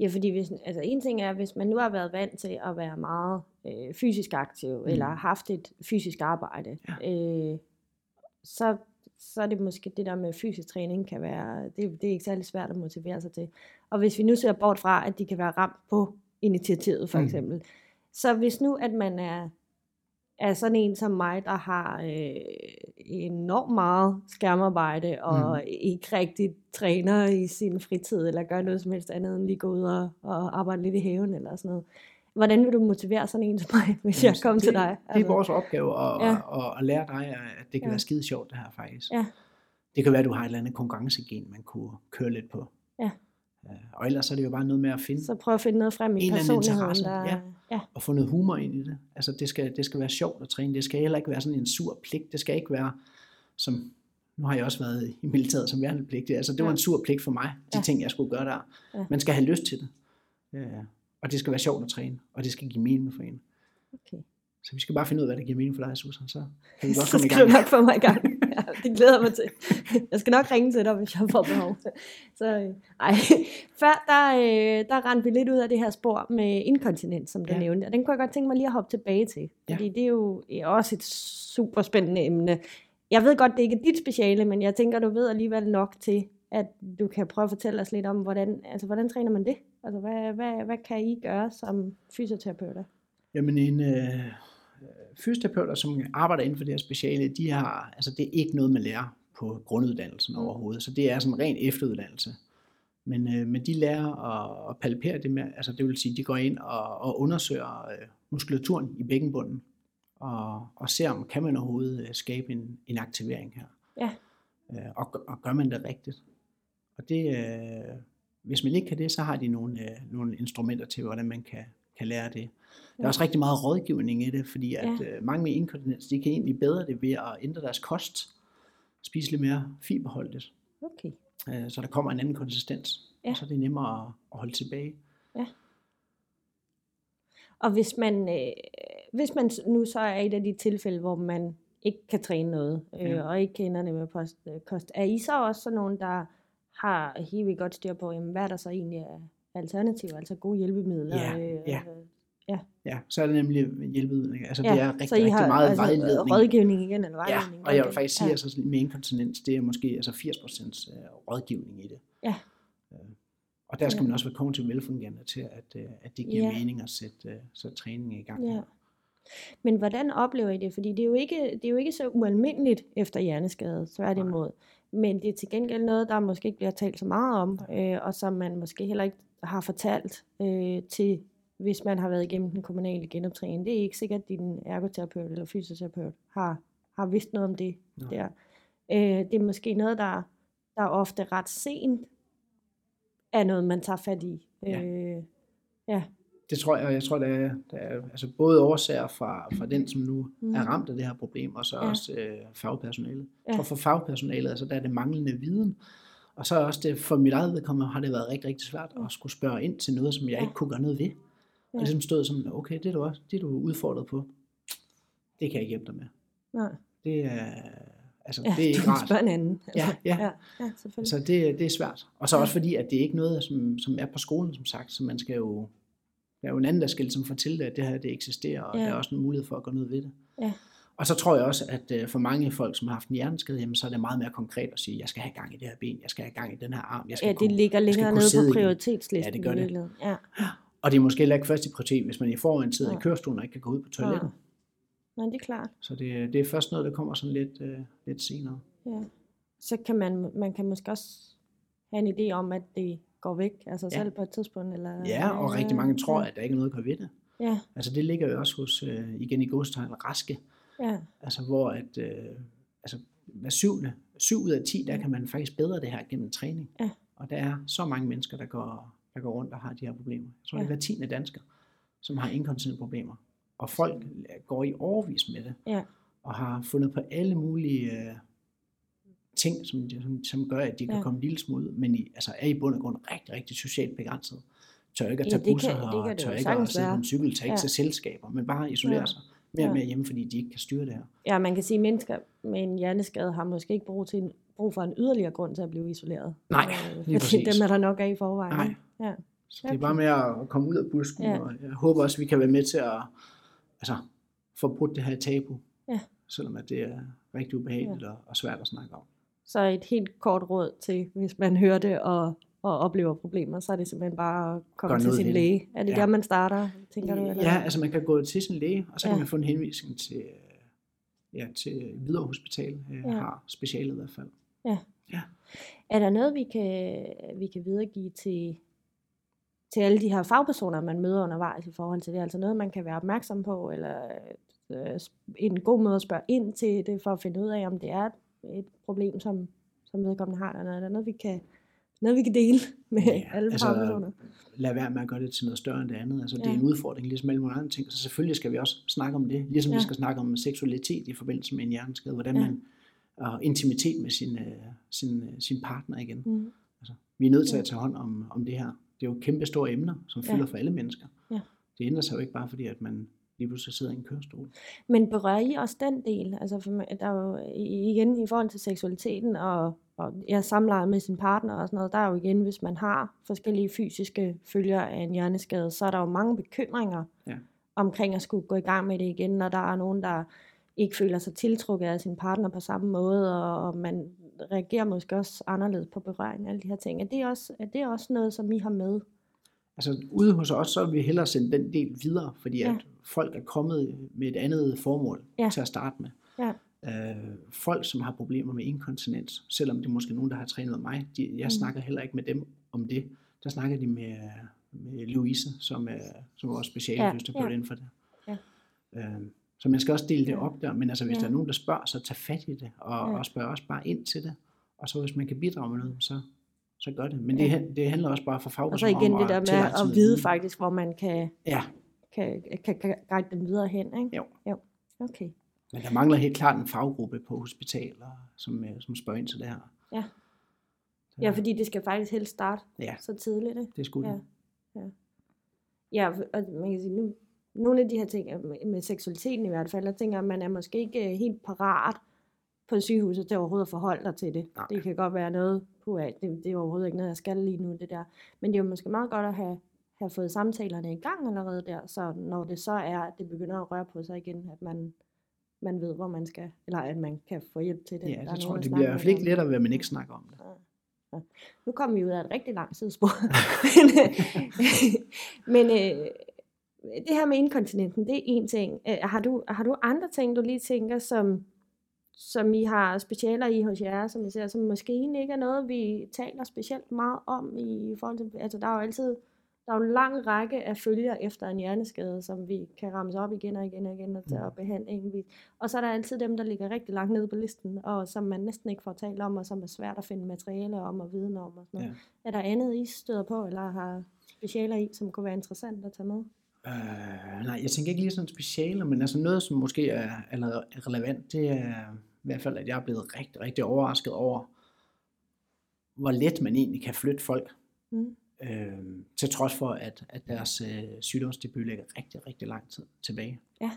Ja, fordi hvis, altså en ting er, hvis man nu har været vant til at være meget øh, fysisk aktiv, mm. eller haft et fysisk arbejde, ja. øh, så, så er det måske det der med fysisk træning kan være, det, det er ikke særlig svært at motivere sig til. Og hvis vi nu ser bort fra, at de kan være ramt på initiativet for Mm. eksempel, så hvis nu, at man er, er sådan en som mig, der har øh, enormt meget skærmarbejde, og Mm. ikke rigtig træner i sin fritid, eller gør noget som helst andet, end lige gå ud og, og arbejde lidt i haven, eller sådan noget. Hvordan vil du motivere sådan en som mig, (laughs) hvis jeg kommer det, til dig? Det er vores opgave at, Ja. ja. at, at lære dig, at det kan Ja. være skide sjovt det her faktisk. Ja. Det kan være, at du har et eller andet konkurrencegen, man kunne køre lidt på. Ja. Øh, Og ellers er det jo bare noget med at finde Så prøv at finde noget frem i personligheden. Der, ja. Ja. og få noget humor ind i det. Altså det skal, det skal være sjovt at træne. Det skal heller ikke være sådan en sur pligt. Det skal ikke være som, nu har jeg også været i militæret som værnepligtig. Altså det var Ja. en sur pligt for mig, de Ja. ting jeg skulle gøre der. Ja. Man skal have lyst til det. Ja. Og det skal være sjovt at træne, og det skal give mening for en. Okay. Så vi skal bare finde ud af, hvad der giver mening for dig, Susan. Så kan vi (laughs) godt Så komme i skal du gang. nok få mig i gang. (laughs) Det glæder jeg mig til. Jeg skal nok ringe til dig, hvis jeg får behov. Så, øh, ej. Før der, øh, der rendte vi lidt ud af det her spor med inkontinens, som du Ja. nævnte. Og den kunne jeg godt tænke mig lige at hoppe tilbage til. Ja. Fordi det er jo øh, også et super spændende emne. Jeg ved godt, det ikke er dit speciale, men jeg tænker, du ved alligevel nok til, at du kan prøve at fortælle os lidt om, hvordan, altså, hvordan træner man det? Altså, hvad, hvad, hvad kan I gøre som fysioterapeuter? Jamen en øh, fysioterapeuter, som arbejder inden for det her speciale, de har, altså det er ikke noget, man lærer på grunduddannelsen Mm. overhovedet. Så det er sådan en ren efteruddannelse. Men, øh, men de lærer at, at palpere det med, altså det vil sige, de går ind og, og undersøger øh, muskulaturen i bækkenbunden, og, og ser om, kan man overhovedet øh, skabe en, en aktivering her. Ja. Øh, og, gør- og gør man det rigtigt. Og det, øh, hvis man ikke kan det, så har de nogle, øh, nogle instrumenter til, hvordan man kan, kan lære det. Der er Ja. også rigtig meget rådgivning i det, fordi at Ja. øh, mange med inkontinens, de kan egentlig bedre det ved at ændre deres kost, spise lidt mere fiberholdigt, Okay. øh, så der kommer en anden konsistens, Ja. og så er det nemmere at, at holde tilbage. Og hvis man, øh, hvis man nu så er et af de tilfælde, hvor man ikke kan træne noget, øh, Ja. og ikke kender det med post, øh, kost, er I så også sådan nogen, der har helt vildt godt styr på, jamen, hvad er der så egentlig af alternativer, altså gode hjælpemidler? Ja, øh, ja. øh, Ja, så er det nemlig hjælpemidler. Altså det er rigtig, så I rigtig har meget altså, vejledning. rådgivning igen, eller Ja, vejledning? og jeg vil faktisk sige, ja. altså, med inkontinens, det er måske altså 80% øh, rådgivning i det. Ja. Øh, Og der skal Ja. man også være kognitivt velfungerende til, at, øh, at det giver Ja. mening at sætte, øh, sætte træning i gang. Ja. Men hvordan oplever I det? Fordi det er jo ikke, det er jo ikke så ualmindeligt efter hjerneskade, tværtimod. Men det er til gengæld noget, der måske ikke bliver talt så meget om, øh, og som man måske heller ikke har fortalt øh, til, hvis man har været igennem den kommunale genoptræning. Det er ikke sikkert, at din ergoterapeut eller fysioterapeut har, har vidst noget om det Nej. der. Øh, det er måske noget, der, der ofte ret sent er noget, man tager fat i. Ja. Øh, ja. Det tror jeg, og jeg tror, der er, der er altså både årsager fra, fra den, som nu Mm. er ramt af det her problem, og så Ja. ja. også øh, fagpersonalet. Ja. Jeg tror for fagpersonalet, altså der er det manglende viden, og så også det, for mit eget vedkommende har det været rigtig, rigtig svært at skulle spørge ind til noget, som jeg Ja. ikke kunne gøre noget ved. Og Ja. ligesom stod som, okay, det er du også, det er du udfordret på. Det kan jeg ikke hjælpe dig med. Nej. Det er, altså, Ja, det er (laughs) du ikke må rart. spørge en anden. Ja, ja. ja, ja selvfølgelig. Så det, det er svært. Og så også fordi, at det er ikke noget, som, som er på skolen, som sagt, så man skal jo, der er jo en anden, der skal ligesom fortælle det, at det her det eksisterer, og Ja. ja. der er også en mulighed for at gøre noget ved det. Ja. Og så tror jeg også, at øh, for mange folk, som har haft en hjerneskade, jamen, så er det meget mere konkret at sige, jeg skal have gang i det her ben, jeg skal have gang i den her arm, jeg skal Ja, det kunne, ligger længere nede på prioritetslisten. Ja, det gør det. Ja. (gasps) Og det er måske heller ikke først i prioritet, hvis man i forvejen sidder Nej. i kørestolen og ikke kan gå ud på toilettet. Nej, det er klart. Så det, det er først noget, der kommer sådan lidt, øh, lidt senere. Ja. Så kan man, man kan måske også have en idé om, at det går væk sig Ja. selv på et tidspunkt. Eller, Ja, og rigtig mange tror, ja. at der ikke er noget at gøre ved det. Ja, Altså det ligger jo også hos, øh, igen i godstegn, raske. Ja, Altså hvor at, øh, altså hver syvende, syv ud af ti, der kan man faktisk bedre det her gennem træning. Ja. Og der er så mange mennesker, der går, der går rundt og har de her problemer. Jeg tror, det er Ja. hver tiende dansker, som har inkontinent problemer. Og folk går i overvis med det. ja, og har fundet på alle mulige øh, ting, som, som, som gør, at de kan Ja. komme en lille smule ud, men i, altså er i bund og grund rigtig, rigtig socialt begrænset. Tør ikke at Ja, tage det kan- busser, det kan og det tør ikke at sidde på en cykel, tør ikke Ja. til selskaber, men bare isolere Ja. sig mere og Ja. mere hjemme, fordi de ikke kan styre det her. ja, man kan sige, at mennesker med en hjerneskade har måske ikke brug, til en, brug for en yderligere grund til at blive isoleret. Nej, Øh, fordi præcis. dem er der nok af i forvejen. Nej. Ja. Så det er bare med at komme ud af busken, Ja. ja. og jeg håber også, at vi kan være med til at altså, få brudt det her tabu, Ja. selvom at det er rigtig ubehageligt og, og svært at snakke om. Så et helt kort råd til, hvis man hører det og, og oplever problemer, så er det simpelthen bare at komme til noget sin ved læge. Er det Ja. der, man starter, tænker du? Eller? Ja, altså man kan gå til sin læge, og så Ja. kan man få en henvisning til, ja, til Hvidovre Hospital, øh, Ja. har specialet i hvert fald. Er der noget, vi kan, vi kan videregive til, til alle de her fagpersoner, man møder undervejs i forhold til det? Altså noget, man kan være opmærksom på, eller øh, en god måde at spørge ind til det, for at finde ud af, om det er et, problem, som, som vedkommende har, eller er der noget, vi kan, noget, vi kan dele (laughs) med ja, alle altså, fagpersoner? lad være med at gøre det til noget større end det andet. Altså, det Ja. er en udfordring, ligesom alle andre ting. Så selvfølgelig skal vi også snakke om det. Ligesom ja. Ja. vi skal snakke om seksualitet i forbindelse med en hjerneskade. Hvordan Ja. man og intimitet med sin, øh, sin, øh, sin partner igen. Mm. Altså, vi er nødt til Ja. at tage hånd om, om det her. Det er jo kæmpe store emner, som Ja. fylder for alle mennesker. Ja. Det ændrer sig jo ikke bare fordi, at man lige pludselig sidder i en kørestol. Men berører I også den del? Altså for, der er jo igen i forhold til seksualiteten og, og jeg samlejer med sin partner og sådan noget, der er jo igen, hvis man har forskellige fysiske følger af en hjerneskade, så er der jo mange bekymringer Ja. omkring at skulle gå i gang med det igen, når der er nogen, der ikke føler sig tiltrukket af sin partner på samme måde, og, og man reagerer måske også anderledes på berøring af alle de her ting. Er det også, er det også noget, som I har med? Altså ude hos os, så vil vi hellere sende den del videre, fordi Ja. at folk er kommet med et andet formål Ja. til at starte med. Ja. Øh, folk, som har problemer med inkontinens, selvom det er måske nogen, der har trænet med mig, de, jeg Mm. snakker heller ikke med dem om det. Der snakker de med, med Louise, som er, som er vores specialfysioterapeut Ja, ja, inden for det. Ja. Øh, så man skal også dele det op der, men altså hvis Ja. der er nogen, der spørger, så tag fat i det, og, Ja. og spørg også bare ind til det. Og så hvis man kan bidrage med noget, så, så gør det. Men det, Ja. det handler også bare for Og så fagpersoner igen om det der med at noget vide faktisk, hvor man kan, Ja, kan, kan, kan guide dem videre hen, ikke? Jo. jo. Okay. Men der mangler helt klart en faggruppe på hospitaler, som, øh, som spørger ind til det her. Ja. Så, Ja, fordi det skal faktisk helst starte Ja. så tidligt, ikke? det skulle Ja. det. Ja, og man kan sige, nu, nogle af de her ting, er med, seksualiteten i hvert fald, der tænker man er måske ikke øh, helt parat på sygehuset til overhovedet at forholde dig til det. Nej. Det kan godt være noget, puha, det, det er overhovedet ikke noget, jeg skal lige nu, det der. Men det er jo måske meget godt at have, have fået samtalerne i gang allerede der, så når det så er, at det begynder at røre på sig igen, at man, man ved, hvor man skal, eller at man kan få hjælp til det. Ja, jeg nogen tror, at det bliver i hvert fald ikke lettere ved, at man ikke snakker om det. Ja. Nu kommer vi ud af et rigtig langt sidespor. (laughs) men øh, det her med inkontinenten, det er en ting. Øh, har, du, har du andre ting, du lige tænker, som, som I har specialer i hos jer, som I ser, som måske egentlig ikke er noget, vi taler specielt meget om i forhold til, altså der er jo altid, der er jo en lang række af følger efter en hjerneskade, som vi kan ramse op igen og igen og igen og tage og behandle enkeltvis. Og så er der altid dem, der ligger rigtig langt nede på listen, og som man næsten ikke får talt om, og som er svært at finde materiale om og viden om. Og sådan noget. Ja. Er der andet, I støder på, eller har specialer i, som kunne være interessant at tage med? Øh, nej, jeg tænker ikke lige sådan specialer, men altså noget, som måske er, er relevant, det er i hvert fald, at jeg er blevet rigtig, rigtig overrasket over, hvor let man egentlig kan flytte folk, Mm. Øh, til trods for, at, at deres øh, sygdomsdebut ligger rigtig, rigtig lang tid tilbage. Ja.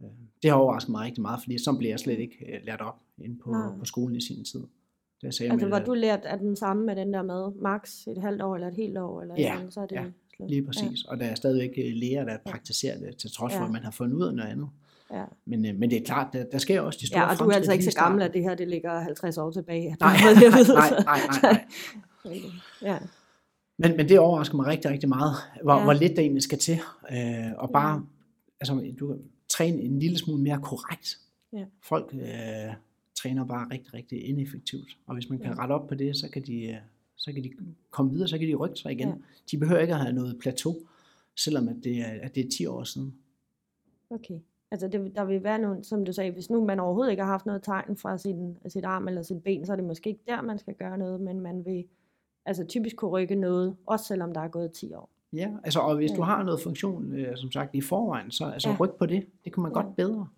Øh, det har overrasket mig rigtig meget, fordi så blev jeg slet ikke øh, lært op inde på, Nej. på skolen i sin tid. Jeg sagde, Altså, med, var du lært af den samme med den der med max et halvt år eller et helt år? Eller Ja, sådan, så er det ja, slut. Lige præcis. Ja. Og der er stadigvæk øh, læger, der praktiserer det, til trods for, Ja. at man har fundet ud af noget andet. Ja. Men, øh, men det er klart, der, der sker også de store Ja, og du er altså ikke så gammel, at det her det ligger 50 år tilbage. Nej, nej, (laughs) så- nej, nej, nej. (laughs) Ja, Men, men det overrasker mig rigtig, rigtig meget, hvor, Ja. hvor lidt der egentlig skal til. Øh, og bare, altså, du kan træne en lille smule mere korrekt. Ja. Folk øh, træner bare rigtig, rigtig ineffektivt. Og hvis man kan Ja. rette op på det, så kan de, øh, så kan de komme videre, så kan de rykke sig igen. Ja. Ja. De behøver ikke at have noget plateau, selvom at det, er, at det er 10 år siden. okay. Altså det, der vil være nogle, som du sagde, hvis nu man overhovedet ikke har haft noget tegn fra sin, sit arm eller sit ben, så er det måske ikke der, man skal gøre noget, men man vil altså typisk kunne rykke noget, også selvom der er gået 10 år. Ja, altså, og hvis Ja. du har noget funktion, øh, som sagt, i forvejen, så altså, Ja. ja. ryk på det. Det kan man Ja. godt bedre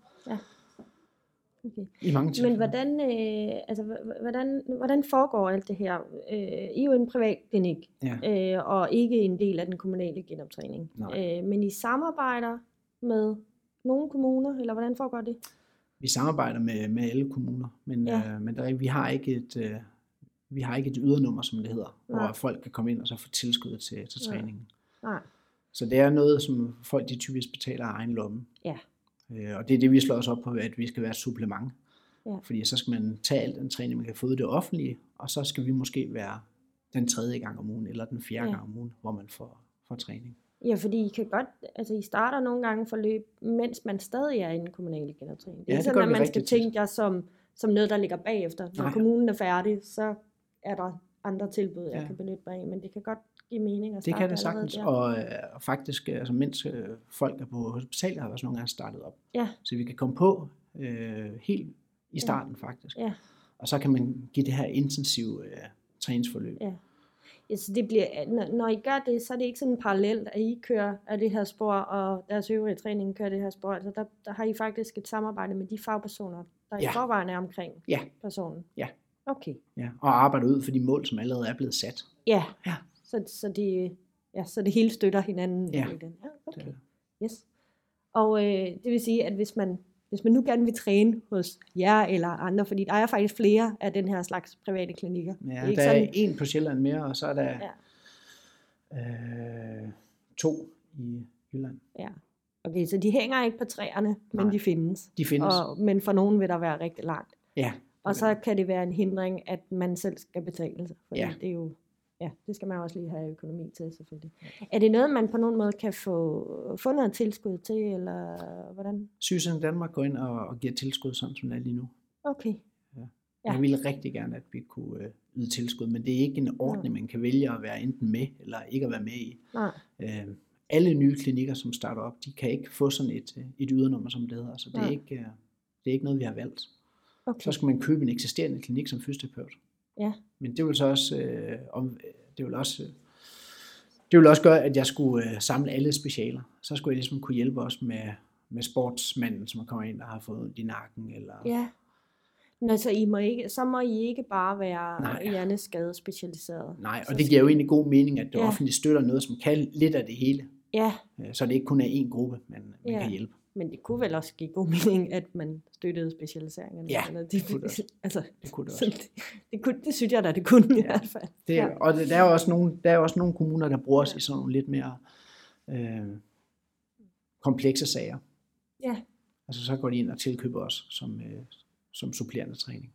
Okay. i mange tilfælde. Men hvordan, øh, altså, hvordan, hvordan foregår alt det her? Øh, I er jo en privat klinik, Ja. øh, og ikke en del af den kommunale genoptræning. Nej. Øh, men I samarbejder med nogle kommuner, eller hvordan foregår det? Vi samarbejder med, med alle kommuner, men, Ja. ja. øh, men der, er- vi har ikke et øh, vi har ikke et ydernummer, som det hedder, Nej. hvor folk kan komme ind og så få tilskud til, til Nej. træningen. Nej. Så det er noget, som folk de typisk betaler af egen lomme. Ja. Øh, og det er det, vi slår os op på, at vi skal være et supplement. Ja. Fordi så skal man tage al den træning, man kan få ud det offentlige, og så skal vi måske være den tredje gang om ugen, eller den fjerde Ja. gang om ugen, hvor man får, får træning. Ja, fordi I kan godt, altså I starter nogle gange forløb, mens man stadig er i den kommunale genoptræning. Det er Ja, ikke sådan, at man skal tænke jer som, som noget, der ligger bagefter. Når Nej. kommunen er færdig, så er der andre tilbud, jeg Ja. kan benytte mig af, men det kan godt give mening at Det starte kan det sagtens, der. og, øh, og faktisk, øh, altså, mens øh, folk er på hospitalet, har også nogle gange startet op. Ja. Så vi kan komme på øh, helt i starten faktisk. Ja. Og så kan man give det her intensive øh, træningsforløb. Ja. Ja, så det bliver, når, når I gør det, så er det ikke sådan parallelt, at I kører af det her spor, og deres øvrige træning kører det her spor. Altså der, der har I faktisk et samarbejde med de fagpersoner, der ja. i Ja. forvejen er omkring Ja. personen. Ja. Okay. Ja, og arbejde ud for de mål, som allerede er blevet sat. Ja. Ja. Så, så, det, ja, så det hele støtter hinanden Ja. i den. Ja, okay. Yes. Og øh, det vil sige, at hvis man, hvis man nu gerne vil træne hos jer eller andre, fordi der er faktisk flere af den her slags private klinikker. Ja, det er der ikke er sådan, en på Sjælland mere, og så er der Ja. øh, to i Jylland. ja. Okay, så de hænger ikke på træerne, men Nej. de findes. De findes. Og, men for nogen vil der være rigtig langt. ja, Og så kan det være en hindring, at man selv skal betale sig. Fordi Ja. det er jo, ja, det skal man også lige have økonomi til, selvfølgelig. Er det noget, man på nogen måde kan få, få noget tilskud til, eller hvordan? Sygesikring Danmark går ind og, og giver tilskud, sådan som det er lige nu. Okay. Ja. Ja. Jeg ville rigtig gerne, at vi kunne øh, yde tilskud, men det er ikke en ordning, man kan vælge at være enten med eller ikke at være med i. Nej. Øh, alle nye klinikker, som starter op, de kan ikke få sådan et, øh, et ydernummer, som det hedder. Så det er, ikke, øh, det er ikke noget, vi har valgt. Okay. Så skal man købe en eksisterende klinik som fysioterapeut. Ja. Men det vil så også, øh, om, det vil også, øh, det vil også gøre, at jeg skulle øh, samle alle specialer. Så skulle jeg ligesom kunne hjælpe os med, med sportsmanden, som kommer ind og har fået ondt i nakken. Eller, Ja. Nå, så, I må ikke, så må I ikke bare være Nej. hjerneskade specialiseret. Nej, og det giver jo I- egentlig god mening, at det Ja. offentlige støtter noget, som kan lidt af det hele. Ja, Øh, Så det ikke kun er én gruppe, man, man Ja. kan hjælpe. Men det kunne vel også give god mening, at man støttede specialiseringerne. Ja, eller det kunne det (laughs) altså, Det kunne det så også. det, det, kunne, det synes jeg da, det kunne i hvert fald. Det, Ja. Og det, der er også nogle, der er også nogle kommuner, der bruger Ja. i sådan nogle lidt mere øh, komplekse sager. Ja. Altså så går de ind og tilkøber os som, øh, som supplerende træning.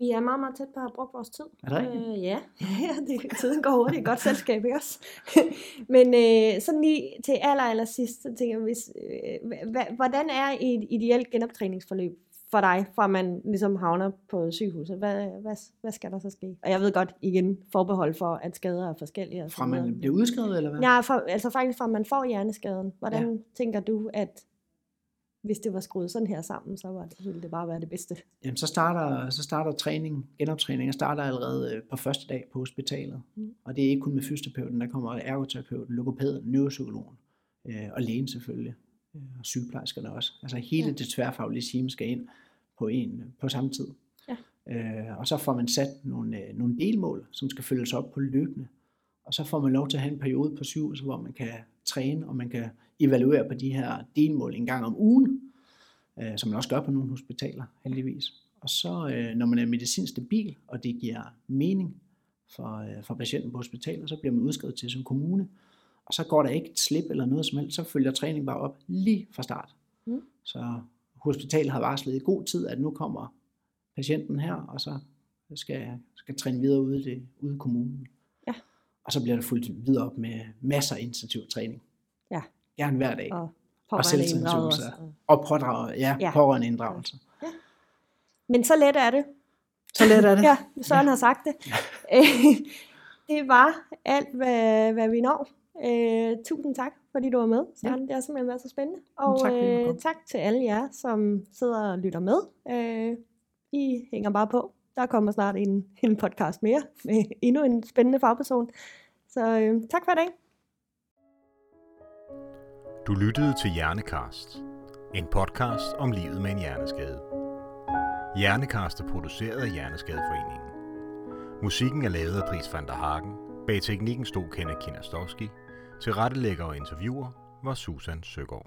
Vi er meget, meget tæt på at have brugt vores tid. Er det rigtigt? Øh, ja, (laughs) ja det, (laughs) tiden går hurtigt. Godt selskab, ikke også? (laughs) Men øh, sådan lige til aller, aller sidst, så tænker jeg, hvis, øh, hvordan er et ideelt genoptræningsforløb for dig, fra man ligesom havner på sygehuset? Hvad, hvad, hvad skal der så ske? Og jeg ved godt, igen, forbehold for, at skader er forskellige. og Fra man bliver udskrevet, eller hvad? Ja, for, altså faktisk fra man får hjerneskaden. Hvordan ja. tænker du, at hvis det var skruet sådan her sammen, så var det, ville det bare være det bedste? Jamen, så starter, så starter træning, genoptræningen starter allerede øh, på første dag på hospitalet. Mm. Og det er ikke kun med fysioterapeuten, der kommer ergoterapeuten, logopæden, neuropsykologen øh, og lægen selvfølgelig, øh, og sygeplejerskerne også. Altså hele Ja. det tværfaglige team skal ind på en på samme tid. Ja. Øh, og så får man sat nogle, øh, nogle delmål, som skal følges op på løbende. Og så får man lov til at have en periode på sygehuset, hvor man kan træne, og man kan evaluere på de her delmål en gang om ugen, øh, som man også gør på nogle hospitaler, heldigvis. Og så, øh, når man er medicinsk stabil, og det giver mening for, øh, for patienten på hospitalet, så bliver man udskrevet til sin kommune, og så går der ikke et slip eller noget som helst, så følger træningen bare op lige fra start. Mm. Så hospitalet har varslet i god tid, at nu kommer patienten her, og så skal, skal træne videre ude, det, ude i kommunen. Ja. Og så bliver der fuldt videre op med masser af intensiv træning. Ja. Gerne hver dag. Og Og også. Og pådrage, ja, Ja. ja. pårørende inddragelse. Men så let er det. Så let er det. (laughs) Ja, Søren har sagt det. (laughs) det var alt, hvad, hvad vi når. Øh, tusind tak, fordi du var med, Søren. Ja. Det har simpelthen været så spændende. Og tak, øh, tak til alle jer, som sidder og lytter med. Øh, I hænger bare på. Der kommer snart en, en podcast mere med endnu en spændende fagperson. Så øh, tak for i dag. Du lyttede til Hjernekast. En podcast om livet med en hjerneskade. Hjernekast er produceret af Hjerneskadeforeningen. Musikken er lavet af Dries van der Hagen. Bag teknikken stod Kenneth Kinastowski. Til rettelægger og interviewer var Susan Søgaard.